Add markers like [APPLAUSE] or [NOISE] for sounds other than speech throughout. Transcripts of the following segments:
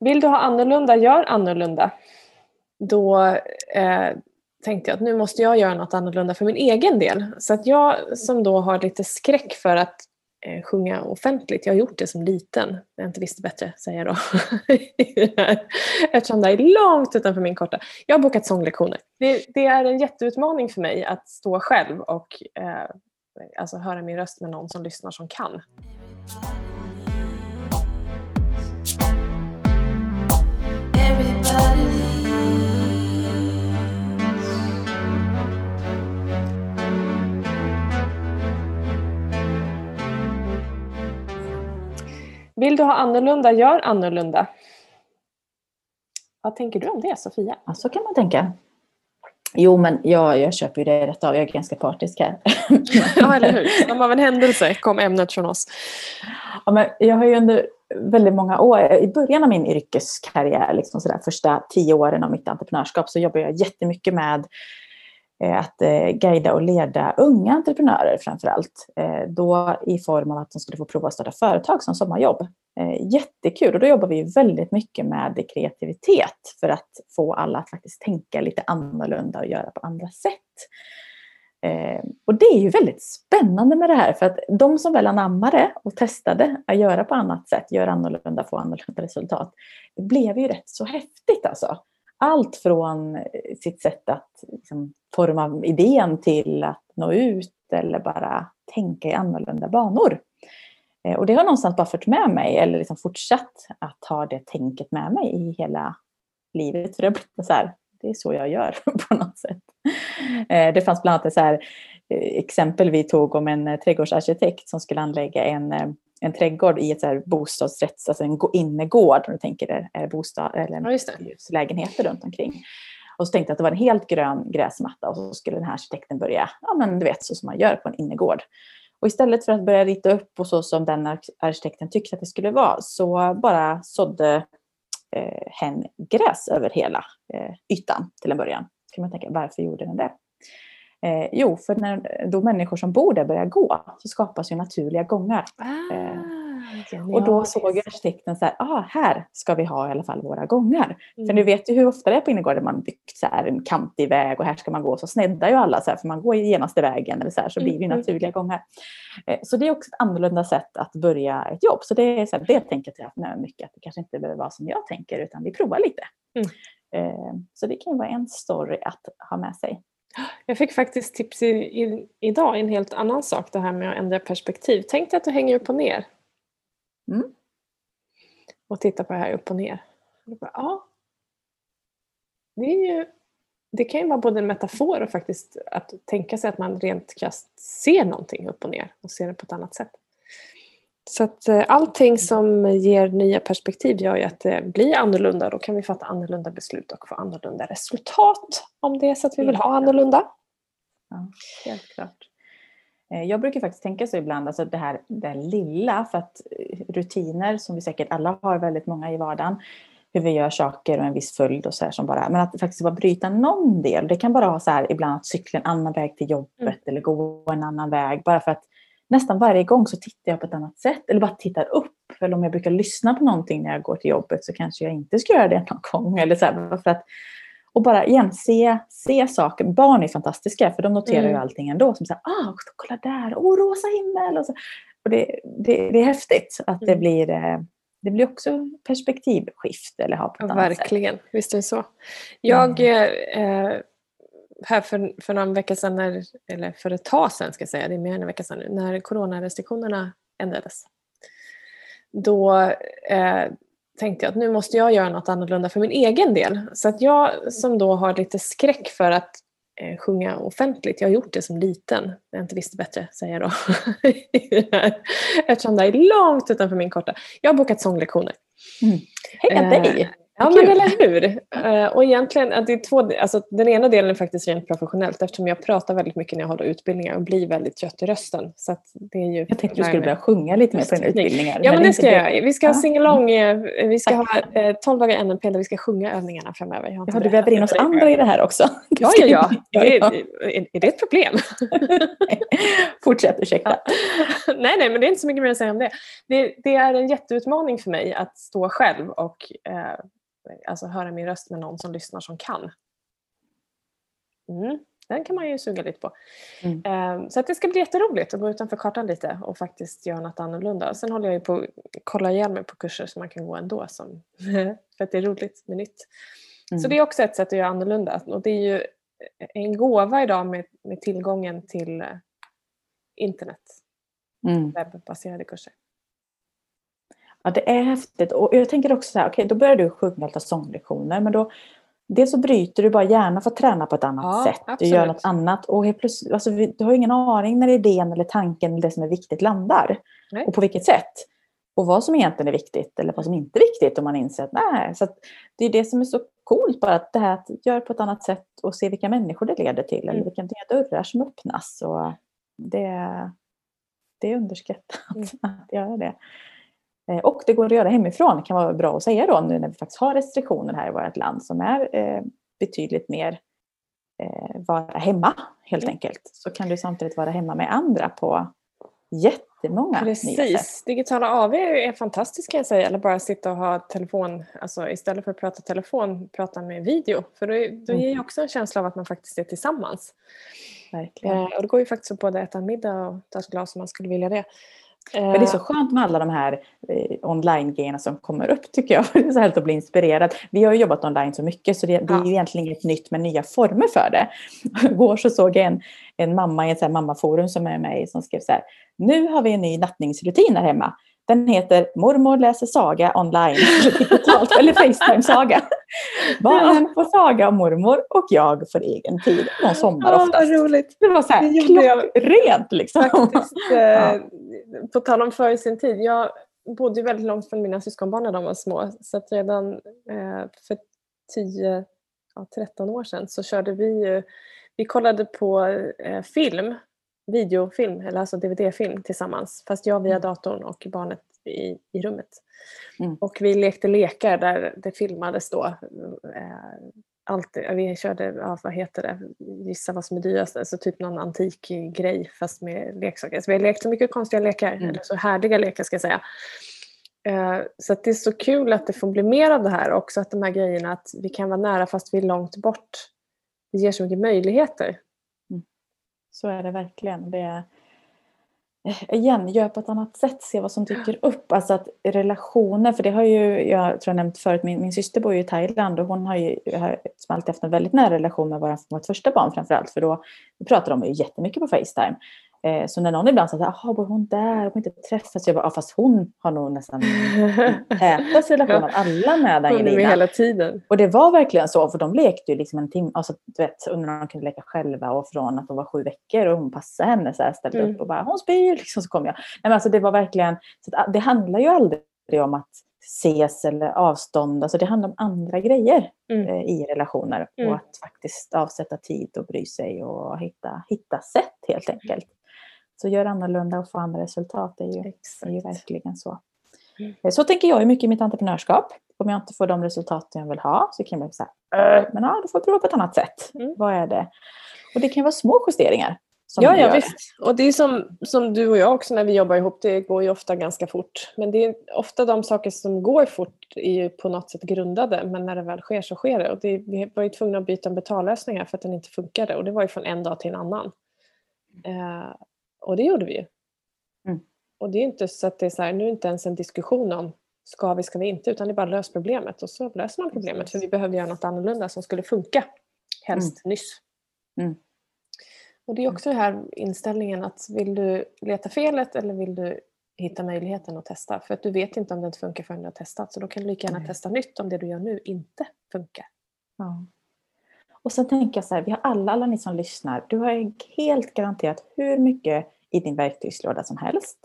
Vill du ha annorlunda, gör annorlunda. Då eh, tänkte jag att nu måste jag göra något annorlunda för min egen del. Så att jag som då har lite skräck för att eh, sjunga offentligt, jag har gjort det som liten, när jag inte visste bättre, säger jag då. [LAUGHS] Eftersom det är långt utanför min korta. Jag har bokat sånglektioner. Det, det är en jätteutmaning för mig att stå själv och eh, alltså höra min röst med någon som lyssnar som kan. Vill du ha annorlunda, gör annorlunda. Vad tänker du om det Sofia? Ja, så kan man tänka. Jo, men jag, jag köper ju det rätt av. Jag är ganska partisk här. [LAUGHS] ja, eller hur. Som av en händelse kom ämnet från oss. Ja, men jag har ju under väldigt många år, i början av min yrkeskarriär, liksom sådär, första tio åren av mitt entreprenörskap, så jobbade jag jättemycket med Eh, att eh, guida och leda unga entreprenörer framför allt. Eh, då i form av att de skulle få prova att starta företag som sommarjobb. Jättekul och då jobbar vi väldigt mycket med kreativitet för att få alla att faktiskt tänka lite annorlunda och göra på andra sätt. Och det är ju väldigt spännande med det här för att de som väl anammade och testade att göra på annat sätt, göra annorlunda, få annorlunda resultat, det blev ju rätt så häftigt alltså allt från eh, sitt sätt att liksom, forma idén till att nå ut eller bara tänka i annorlunda banor. Eh, och det har någonstans bara fört med mig, eller liksom fortsatt att ha det tänket med mig i hela livet. För det, har så här, det är så jag gör [LAUGHS] på något sätt. Eh, det fanns bland annat ett så här, exempel vi tog om en trädgårdsarkitekt som skulle anlägga en en trädgård i ett så här bostadsrätts, alltså en innergård, om du tänker det, är bostad, eller ja, lägenheter runt omkring. Och så tänkte jag att det var en helt grön gräsmatta och så skulle den här arkitekten börja, ja men du vet så som man gör på en innergård. Och istället för att börja rita upp och så som den arkitekten tyckte att det skulle vara så bara sådde eh, hen gräs över hela eh, ytan till en början. Så kan man tänka, varför gjorde den det? Eh, jo, för när då människor som bor där börjar gå så skapas ju naturliga gångar. Ah, eh, och då såg arkitekten så här, ah, här ska vi ha i alla fall våra gångar. Mm. För nu vet ju hur ofta det är på innergården man byggt så här en kantig väg och här ska man gå. Så sneddar ju alla så här, för man går genaste vägen eller så här, så blir det mm. naturliga gångar. Eh, så det är också ett annorlunda sätt att börja ett jobb. Så det är så här, det tänker jag mycket, att det kanske inte behöver vara som jag tänker utan vi provar lite. Mm. Eh, så det kan ju vara en story att ha med sig. Jag fick faktiskt tips i, i, idag i en helt annan sak, det här med att ändra perspektiv. Tänk dig att du hänger upp och ner. Mm. Och tittar på det här upp och ner. Och bara, ja. Det, är ju, det kan ju vara både en metafor och faktiskt att tänka sig att man rent krasst ser någonting upp och ner och ser det på ett annat sätt. Så att eh, allting som ger nya perspektiv gör ju att det blir annorlunda. Då kan vi fatta annorlunda beslut och få annorlunda resultat om det är så att vi vill ha annorlunda. Ja, helt klart. Eh, jag brukar faktiskt tänka så ibland, alltså det här, det här lilla, för att eh, rutiner som vi säkert alla har väldigt många i vardagen, hur vi gör saker och en viss följd och så här som bara, men att faktiskt bara bryta någon del. Det kan bara vara så här ibland att cykla en annan väg till jobbet mm. eller gå en annan väg, bara för att nästan varje gång så tittar jag på ett annat sätt eller bara tittar upp. Eller om jag brukar lyssna på någonting när jag går till jobbet så kanske jag inte ska göra det [LAUGHS] någon gång. Eller så här, för att, och bara igen, se, se saker. Barn är fantastiska för de noterar mm. ju allting ändå. Som här, ah, kolla där, oh, rosa himmel. Och, så. och det, det, det är häftigt att det mm. blir eh, det blir också perspektivskift eller ha på ett ja, Verkligen, sätt. visst är det så. Jag eh, här för, för någon vecka sedan, när, eller för ett tag sedan ska jag säga, det är mer än en vecka sedan nu, när coronarestriktionerna ändrades. Då eh, tänkte jag att nu måste jag göra något annorlunda för min egen del. Så att jag som då har lite skräck för att eh, sjunga offentligt, jag har gjort det som liten, jag inte visste bättre, säger jag då. [LAUGHS] Eftersom det är långt utanför min korta. Jag har bokat sånglektioner. Mm. Heja dig! Ja men eller hur. Eh, och egentligen, att det är två, alltså, den ena delen är faktiskt rent professionellt eftersom jag pratar väldigt mycket när jag håller utbildningar och blir väldigt trött i rösten. Så det är ju jag tänkte du skulle börja sjunga lite mer på dina utbildningar. Ja men det ska jag göra. Vi ska ha singalong, eh, vi ska ha eh, 12 dagar NLP där vi ska sjunga övningarna framöver. Jag ja, du väver in oss andra i det här också. [LAUGHS] Ja, ja, ja. Är, är, är det ett problem? [LAUGHS] Fortsätt, ursäkta. [LAUGHS] nej, nej, men det är inte så mycket mer att säga om det. det. Det är en jätteutmaning för mig att stå själv och eh, alltså höra min röst med någon som lyssnar som kan. Mm. Den kan man ju suga lite på. Mm. Ehm, så att det ska bli jätteroligt att gå utanför kartan lite och faktiskt göra något annorlunda. Sen håller jag ju på att kolla igen mig på kurser som man kan gå ändå som, [LAUGHS] för att det är roligt med nytt. Mm. Så det är också ett sätt att göra annorlunda och det är ju en gåva idag med, med tillgången till eh, internet. Mm. Webbaserade kurser. Ja, det är häftigt. Och jag tänker också så här, okej, okay, då börjar du sjunga och ta sånglektioner, men då Dels så bryter du bara gärna för att träna på ett annat ja, sätt. Du absolut. gör något annat. Och helt plötsligt, alltså, du har ingen aning när idén eller tanken eller det som är viktigt landar. Nej. Och på vilket sätt. Och vad som egentligen är viktigt eller vad som inte är viktigt om man inser att nej. Så att det är det som är så coolt bara att det här att göra på ett annat sätt och se vilka människor det leder till. Mm. Eller vilka nya dörrar som öppnas. Och det, det är underskattat mm. [LAUGHS] att göra det. Eh, och det går att göra hemifrån, det kan vara bra att säga då nu när vi faktiskt har restriktioner här i vårt land som är eh, betydligt mer eh, vara hemma helt mm. enkelt. Så kan du samtidigt vara hemma med andra på jättemånga Precis. Digitala AV är fantastiskt kan jag säga. Eller bara sitta och ha telefon, alltså istället för att prata telefon, prata med video. För då, då ger ju också en känsla av att man faktiskt är tillsammans. Verkligen. Och det går ju faktiskt att både äta middag och ta ett glas om man skulle vilja det. Men det är så eh. skönt med alla de här eh, online-grejerna som kommer upp tycker jag. [LAUGHS] Det är så härligt att bli inspirerad. Vi har jobbat online så mycket så det, det är egentligen inget nytt med nya former för det. [LAUGHS] Igår så såg jag en, en mamma i ett så här mammaforum som är med som skrev så här. Nu har vi en ny nattningsrutin här hemma. Den heter Mormor läser saga online. eller Facetime-saga. [LAUGHS] Barnen får saga om mormor och jag får egen tid. De somnar oftast. Vad roligt. Det var så här klockrent liksom. Faktiskt, [LAUGHS] ja. Eh, på tal om före sin tid. Jag bodde väldigt långt från mina syskonbarn när de var små. Så redan eh, för 10, ja, 13 år sedan så körde vi ju, vi kollade på eh, film videofilm, eller alltså DVD-film tillsammans. Fast jag via mm. datorn och barnet i, i rummet. Mm. Och vi lekte lekar där det filmades då. Eh, allt, vi körde, ja, vad heter det, gissa vad som är dyrast, alltså typ någon antik grej fast med leksaker. Så vi har lekt så mycket konstiga lekar, mm. eller så härliga lekar ska jag säga. Eh, så det är så kul att det får bli mer av det här också, att de här grejerna att vi kan vara nära fast vi är långt bort. Det ger så mycket möjligheter. Så är det verkligen. Det är, eh, igen, gör på ett annat sätt, se vad som dyker upp. Alltså att relationer, för det har ju, jag tror jag nämnt förut, min, min syster bor ju i Thailand och hon har ju har alltid haft en väldigt nära relation med vårt första barn framförallt. För då pratar de ju jättemycket på Facetime. Eh, så när någon ibland säger jaha, bor hon där? Har inte träffats? Jag bara, ja, fast hon har nog nästan [LAUGHS] tätast relation av alla med Angelina. Hela tiden. Och det var verkligen så, för de lekte ju liksom en timme, alltså du vet, när de kunde leka själva och från att de var sju veckor och hon passade henne så här, ställde mm. upp och bara, hon spyr, liksom så kom jag. Nej, men alltså det var verkligen, så att, det handlar ju aldrig om att ses eller avstånd, alltså det handlar om andra grejer mm. eh, i relationer mm. och att faktiskt avsätta tid och bry sig och hitta, hitta sätt helt enkelt. Så gör annorlunda och få andra resultat. Det är ju, är ju verkligen så. Mm. Eh, så tänker jag mycket i mitt entreprenörskap. Om jag inte får de resultat jag vill ha så kan jag säga, äh, men ja, då får jag prova på ett annat sätt. Mm. Vad är det? Och det kan vara små justeringar. ja, ja visst. Och det är som, som du och jag också när vi jobbar ihop, det går ju ofta ganska fort. Men det är ofta de saker som går fort är ju på något sätt grundade, men när det väl sker så sker det. Och det, vi var ju tvungna att byta en betallösning här för att den inte funkade och det var ju från en dag till en annan. Uh, och det gjorde vi ju. Mm. Och det är inte så att det är så här, nu är det inte ens en diskussion om ska vi, ska vi inte, utan det är bara lös problemet och så löser man problemet för vi behövde göra något annorlunda som skulle funka, helst mm. nyss. Mm. Och det är också den här inställningen att vill du leta felet eller vill du hitta möjligheten att testa? För att du vet inte om det inte funkar förrän du har testat så då kan du lika gärna testa nytt om det du gör nu inte funkar. Ja. Och sen tänker jag så här, vi har alla, alla ni som lyssnar, du har helt garanterat hur mycket i din verktygslåda som helst.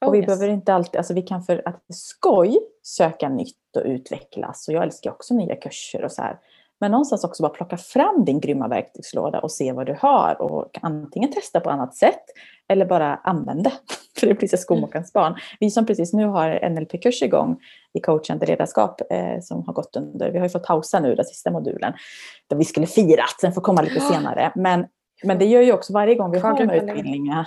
Oh, och vi yes. behöver inte alltid, alltså vi kan för att skoj söka nytt och utvecklas. Och jag älskar också nya kurser och så här. Men någonstans också bara plocka fram din grymma verktygslåda och se vad du har och antingen testa på annat sätt eller bara använda. För det blir så skomakarens barn. Vi som precis nu har NLP-kurs igång i coachande ledarskap eh, som har gått under, vi har ju fått pausa nu den sista modulen, där vi skulle fira, sen får komma lite senare. Men, men det gör ju också varje gång vi har de här utbildningarna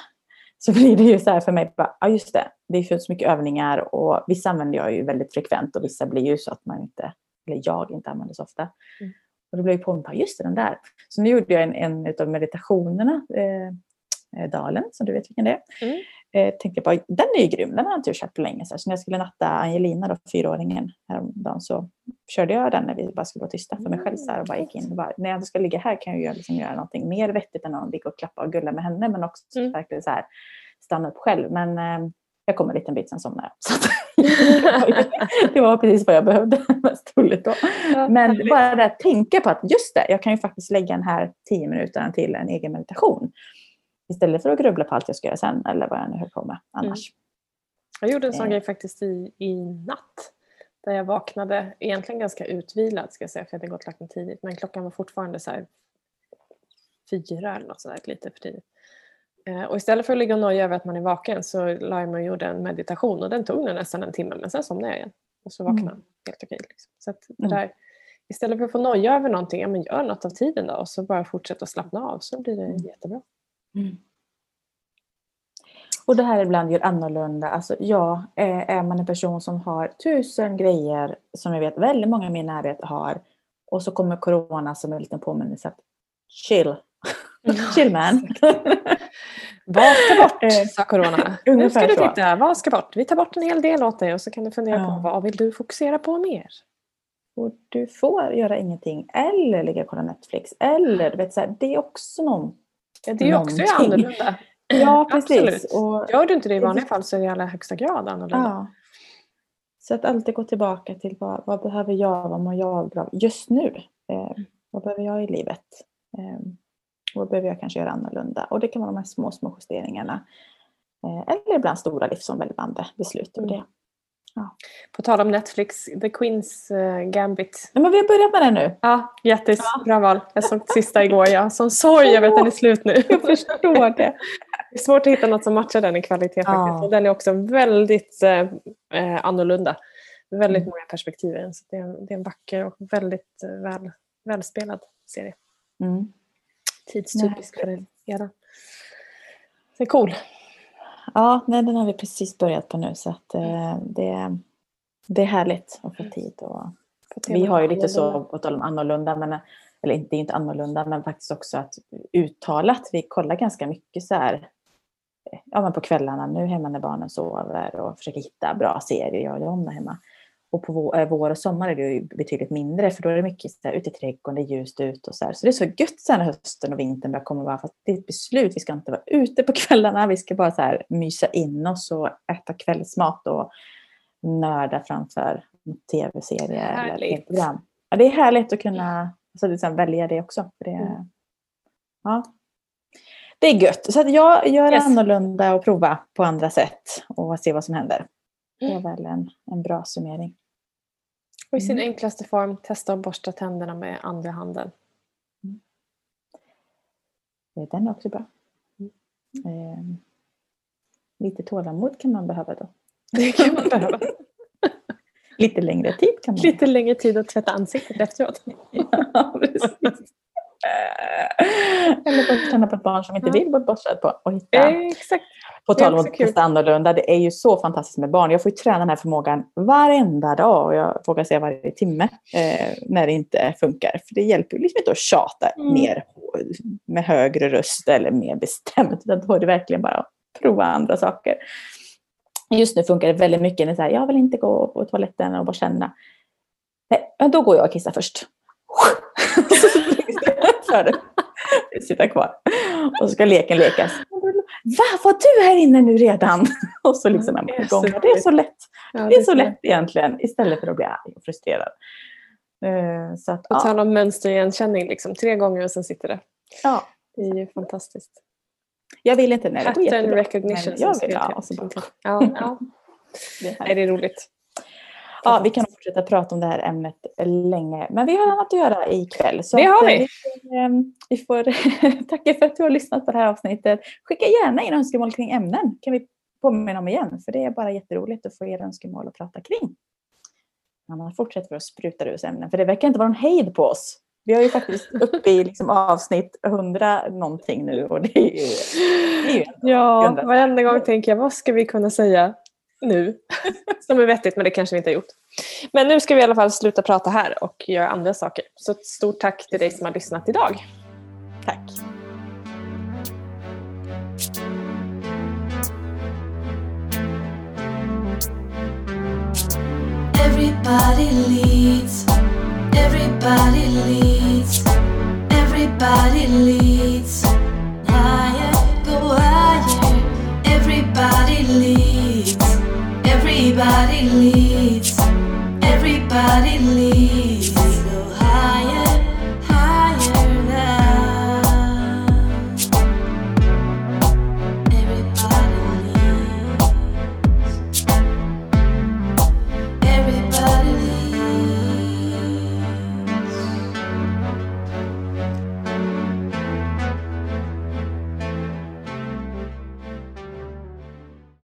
så blir det ju så här för mig, bara, ja just det, det finns så mycket övningar och vissa använder jag ju väldigt frekvent och vissa blir ju så att man inte, eller jag inte använder så ofta. Mm. Och då blev jag påmind just det, den där. Så nu gjorde jag en, en av meditationerna, eh, eh, Dalen, som du vet vilken det är. Mm. Eh, tänkte jag bara, den är ju grym, den har jag inte kört på länge. Så när jag skulle natta Angelina, då, fyraåringen, häromdagen så körde jag den när vi bara skulle vara tysta för mig själv. Så här, och bara gick in och bara, när jag ska ligga här kan jag liksom göra någonting mer vettigt än att ligga och klappa och gulla med henne. Men också mm. verkligen så här, stanna upp själv. Men eh, jag kom en liten bit, sen somnade jag. [LAUGHS] det var precis vad jag behövde [LAUGHS] mest roligt då. Men bara det att tänka på att just det, jag kan ju faktiskt lägga den här tio minuterna till en egen meditation. Istället för att grubbla på allt jag ska göra sen eller vad jag nu höll på med annars. Mm. Jag gjorde en sån eh. grej faktiskt i, i natt. Där jag vaknade egentligen ganska utvilad ska jag säga för jag hade gått och lagt mig tidigt. Men klockan var fortfarande så här fyra eller något sådär, lite för tidigt. Eh, och istället för att ligga och noja över att man är vaken så la jag mig och gjorde en meditation och den tog nästan en timme men sen somnade jag igen. Och så vaknade mm. helt okej. Liksom. Så det mm. där, istället för att få noja över någonting, ja, men gör något av tiden då och så bara fortsätta att slappna av så blir det mm. jättebra. Mm. Och det här ibland gör annorlunda. Alltså, ja, är man en person som har tusen grejer som jag vet väldigt många i min närhet har och så kommer corona som en liten påminnelse att chill. [LAUGHS] chill man. [LAUGHS] Vad ska bort, eh, sa corona. nu ska du titta, vad ska bort? Vi tar bort en hel del åt dig och så kan du fundera ja. på vad vill du fokusera på mer? Och du får göra ingenting eller ligga och kolla Netflix. Eller du vet, så här, det är också någon, ja, Det är någonting. också annorlunda. Ja, [LAUGHS] precis. Och, Gör du inte det i vanliga fall så är det i allra högsta grad annorlunda. Ja. Så att alltid gå tillbaka till vad, vad behöver jag, vad mår jag bra just nu? Eh, vad behöver jag i livet? Eh, vad behöver jag kanske göra annorlunda? Och det kan vara de här små, små justeringarna. Eh, eller ibland stora livsomvälvande beslut. Mm. Det. Ja. På tal om Netflix, The Queens uh, Gambit. Ja, men vi har börjat med den nu. Ja, jättes. Ja. Bra val. Jag såg sista igår. Ja. Som sorg över att den är slut nu. [LAUGHS] Jag förstår det. Det är svårt att hitta något som matchar den i kvalitet faktiskt. Och den är också väldigt eh, eh annorlunda. Väldigt mm. många perspektiv i den. Så det, är en, det är en vacker och väldigt eh, väl, välspelad serie. Mm. Tidstypisk för den eran. Det är cool. Ja, nej, den har vi precis börjat på nu så att eh, det, det är härligt att få tid. Och, vi har ju lite så, på tal om annorlunda, men, eller inte, inte annorlunda, men faktiskt också att uttalat. Vi kollar ganska mycket så här, ja men på kvällarna nu hemma när barnen sover och försöker hitta bra serier jag och John hemma. Och på eh, vår och sommar är det ju betydligt mindre för då är det mycket så här, ute i trädgården, det är ljust ute och så här. Så det är så gött sen när hösten och vintern börjar komma bara för att det är ett beslut. Vi ska inte vara ute på [LAUGHS] kvällarna, vi ska bara så här mysa in oss och äta kvällsmat och nörda framför tv-serie eller program. Ja, det är härligt att kunna alltså, liksom välja det också. För det, mm. ja. det är gött. Så att jag gör yes. annorlunda och prova på andra sätt och se vad som händer. Det är väl en, en bra summering. Och i sin mm. enklaste form, testa att borsta tänderna med andra handen. Mm. Den är också bra. Mm. Eh, lite tålamod kan man behöva då. Det kan man behöva. [LAUGHS] lite längre tid kan man Lite längre tid att tvätta ansiktet efteråt. [LAUGHS] ja, precis. [LAUGHS] Eller bara känna på ett barn som inte vill bli borstad på och hitta. Exakt. På tal om att testa annorlunda, det är ju så fantastiskt med barn. Jag får ju träna den här förmågan varenda dag och jag vågar säga varje timme eh, när det inte funkar. För det hjälper ju liksom inte att tjata mm. mer med högre röst eller mer bestämt. Då är det verkligen bara att prova andra saker. Just nu funkar det väldigt mycket när jag jag vill inte gå på toaletten och bara känna. Nej, då går jag och kissar först. [LAUGHS] Sitta kvar. Och så ska leken lekas. Va, var du här inne nu redan? [LAUGHS] Och så liksom är man igång. Det är så lätt. Ja, det är så lätt egentligen istället för att bli arg och frustrerad. Uh, så att, På tal om mönstrigenkänning, liksom, tre gånger och sen sitter det. Ja. Det är ju fantastiskt. Jag vill inte. Nej, Pattern jättebra. recognition. Men jag vill, ja, och så bara, ja, [LAUGHS] ja. det. Nej, det är roligt. Ja, vi kan fortsätta prata om det här ämnet länge. Men vi har annat att göra ikväll. Så Det har att, vi. eh, Vi får, eh, vi får [LAUGHS] tacka för att du har lyssnat på det här avsnittet. Skicka gärna in önskemål kring ämnen. kan vi påminna om igen. För det är bara jätteroligt att få era önskemål att prata kring. Annars fortsätter vi att spruta ur oss ämnen. För det verkar inte vara någon hejd på oss. Vi är ju faktiskt [LAUGHS] uppe i liksom avsnitt 100 någonting nu. Och det är ju, det är ju Ja, varenda gång tänker jag vad ska vi kunna säga nu? [LAUGHS] Som är vettigt, men det kanske vi inte har gjort. Men nu ska vi i alla fall sluta prata här och göra andra saker. Så ett stort tack till dig som har lyssnat idag. tack. Everybody leads. Everybody leads. Everybody leads. I Everybody leads. Everybody leads.